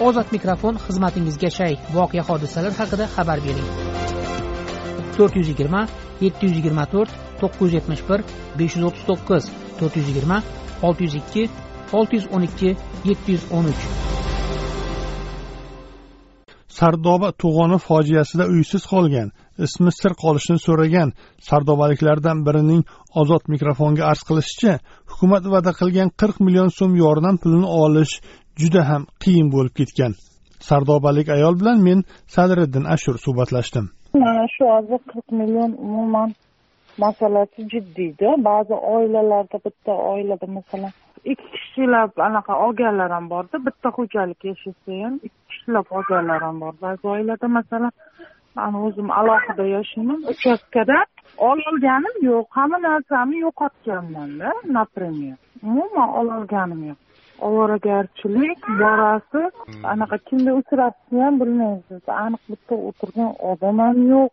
ozod mikrofon xizmatingizga shay. Voqea hodisalar haqida xabar bering. To'rt yuz yigirma yetti yuz yigirma to'rt to'qqiz yuz yetmish bir besh yuz o'ttiz to'qqiz to'rt yuz yigirma olti yuz ikki olti yuz o'n ikki yetti yuz o'n uch. Sardoba to'g'oni fojiasida uysiz qolgan ismi sir qolishini so'ragan sardobaliklardan birining ozod mikrofonga arz qilishicha hukumat va'da qilgan qirq million so'm yordam pulini olish juda ham qiyin bo'lib ketgan. Sardobalik ayol bilan men sadriddin ashur suhbatlashdim. Mana shu hozir qirq million umuman masalasi jiddiyda. Ba'zi oilalarda bitta oilada masalan ikki kishilab anaqa olganlar ham borda bitta xo'jalik yashasa ham ikki kishilab olganlar ham bor. Ba'zi oilada masalan man o'zim alohida yashayman uchastkada ololganim yo'q hamma narsamni yo'qotganmanda например umuman ololganim yo'q. Ovoragarchilik borasi anaqa kimga uchrashni ham bilmaysiz aniq bitta o'tirgan odam ham yo'q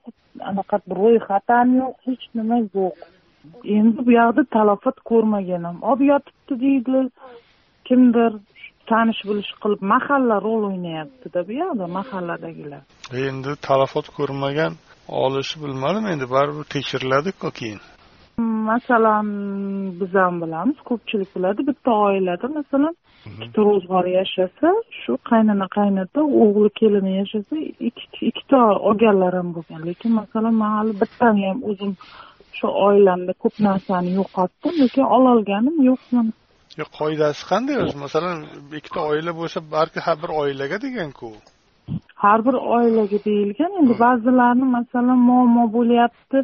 anaqa ro'yxat ham yo'q hech nima yo'q. Endi bu yoqda talafot ko'rmagan ham. Olib yotibdi deydi. Kimdir tanish bilish qilib mahalla rol o'ynayaptida bu yoqda mahalladagilar. Endi talafot ko'rmagan olishi bilmadim endi baribir tekshiriladiku keyin masalan biz ham bilamiz ko'pchilik biladi bitta oilada masalan ikkita ro'zg'or yashasa shu qaynona qaynota o'g'li kelini yashasa ikkita olganlar ham bo'lgan. Lekin masalan man hali bittani ham o'zim shu oilamda ko'p narsani yo'qotdim lekin ololganim yo'q yo'q qoidasi qanday o'zi? Masalan ikkita oila bo'lsa balki har bir oilaga deganku. Har bir oilaga deyilgan endi ba'zilarni masalan muammo bo'lyapti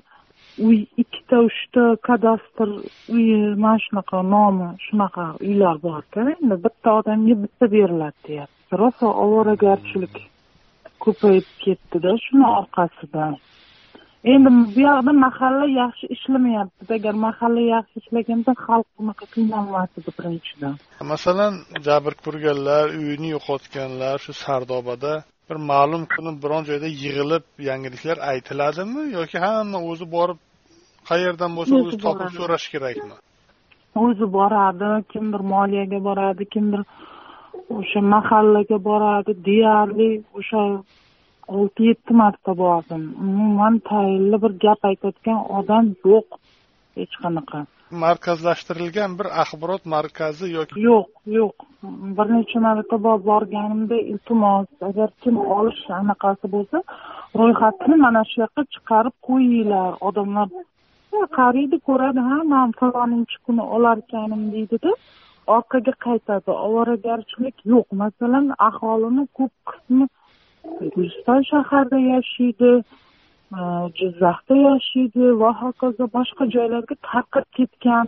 uy ikkita uchta kadastr uyi mana shunaqa nomi shunaqa uylar borda endi bitta odamga bitta beriladi deyapti. Rosa ovoragarchilik ko'payib ketdida shuni orqasidan. Endi bu yoqda mahalla yaxshi ishlamayaptida agar mahalla yaxshi ishlaganda xalq bunaqa qiynalmas edi birinchidan. Masalan jabr ko'rganlar uyini yo'qotganlar shu sardobada bir ma'lum kuni biron joyda yig'ilib yangiliklar aytiladimi? Yoki hamma o'zi borib qayerdan bo'lsa o'zi topib so'rash kerakmi? O'zi boradi kimdir moliyaga boradi kimdir o'sha mahallaga boradi deyarli o'sha olti yetti marta bordim. Umuman tayinli bir gap aytayotgan odam yo'q hech qanaqa markazlashtirilgan bir axborot markazi yoki yo'q yo'q. Bir necha marta borganimda iltimos agar kim olish anaqasi bo'lsa ro'yxatini mana shu yoqqa chiqarib qo'yinglar. Odamlar qaraydi ko'radi ha man faloninchi kuni olarkanim deydida orqaga qaytadi. Ovoragarchilik yo'q. Masalan aholini ko'p qismi guliston shaharda yashaydi jizzaxda yashaydi va hokazo boshqa joylarga tarqab ketgan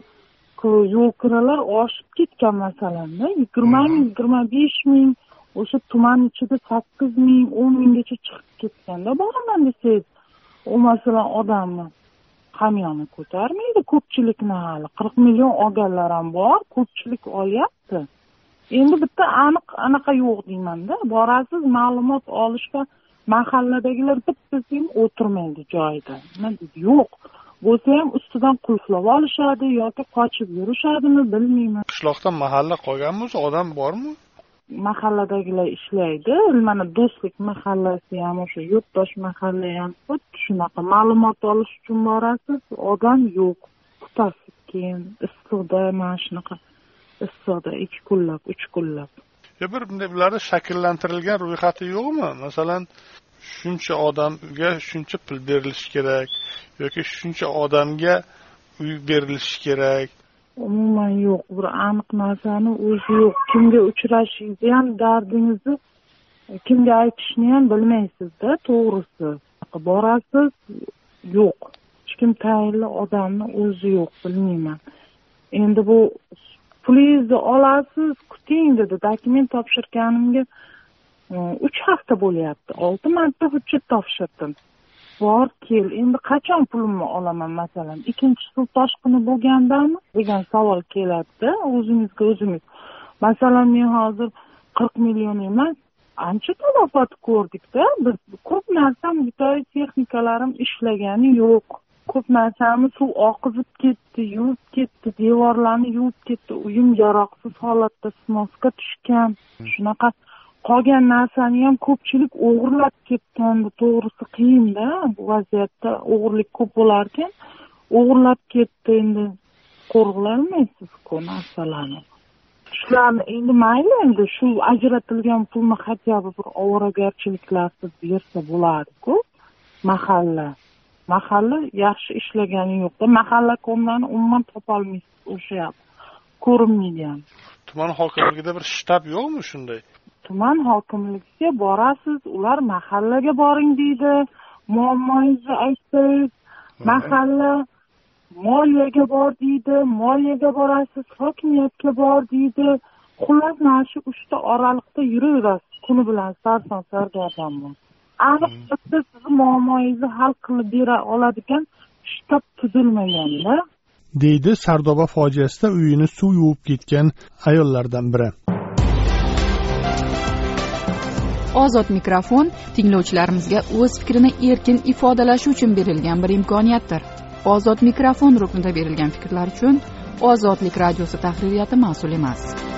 yo'l kiralar oshib ketgan masalanda yigirma ming yigirma besh ming o'sha tuman ichida sakkiz ming o'n minggacha chiqib ketganda boraman desangiz u masalan odamni hamyoni ko'tarmaydi ko'pchilikni hali. Qirq million olganlar ham bor ko'pchilik olyapti. Endi bitta aniq anaqa yo'q deymanda. Borasiz ma'lumot olishga mahalladagilar bittasi ham o'tirmaydi joyida. Yo'q bo'lsa ham ustidan qulflab olishadi yoki qochib yurishadimi bilmayman. Qishloqda mahalla qolganmi o'zi odam bormi? Mahalladagilar ishlaydi mana do'stlik mahallasi ham o'sha yurtdosh mahalla ham xuddi shunaqa ma'lumot olish uchun borasiz odam yo'q. Kutasiz keyin issiqda mana shunaqa issiqda ikki kunlab uch kunlab bir bunday bularni shakllantirilgan ro'yxati yo'qmi? Masalan shuncha odamga shuncha pul berilishi kerak yoki shuncha odamga uy berilishi kerak? Umuman yo'q. Bir aniq narsani o'zi yo'q. Kimga uchrashingizni ham dardingizni kimga aytishni ham bilmaysizda to'g'risi. Borasiz yo'q. Hech kim tayinli odamni o'zi yo'q bilmayman. Endi bu pulingizni olasiz kuting dedi. Dokument topshirganimga e, uch hafta bo'lyapti. Olti marta hujjat topshirdim. Bor kel. Endi qachon pulimni olaman masalan ikkinchi suv toshqini bo'lgandami? degan savol keladida o'zingizga o'zingiz masalan men hozir qirq million emas ancha talafot ko'rdikda. Biz ko'p narsam bitoy texnikalarim ishlagani yo'q. Ko'p narsani suv oqizib ketdi yuvib ketdi devorlarni yuvib ketdi. Uyim yaroqsiz holatda snoska tushgan. Shunaqa qolgan narsani ham ko'pchilik o'g'irlab ketgandi to'g'risi qiyinda bu vaziyatda o'g'irlik ko'p bo'larkan. O'g'irlab ketdi endi. Qo'riqlolmaysizku narsalarni. Shularni endi mayli endi shu ajratilgan pulni хотя бы bir ovoragarchiliklarsiz bersa bo'ladiku mahalla mahalla yaxshi ishlagani yo'qda mahalla komlarini umuman topolmaysiz o'sha ko'rinmaydi ham tuman hokimligida bir shtab yo'qmi shunday? Tuman hokimligiga borasiz ular mahallaga boring deydi. Muammongizni aytsangiz mahalla moliyaga bor deydi. Moliyaga borasiz hokimiyatga bor deydi. Xullas mana shu uchta oraliqda yuraverasiz. Kuni bilan sarson sargardon aniq sizni muammongizni hal qilib bera oladigan shtab tuzilmaganda deydi sardoba fojiasida uyini suv yuvib ketgan ayollardan biri. Ozod mikrofon tinglovchilarimizga o'z fikrini erkin ifodalashi uchun berilgan bir imkoniyatdir. Ozod mikrofon ruknida berilgan fikrlar uchun ozodlik radiosi tahririyati mas'ul emas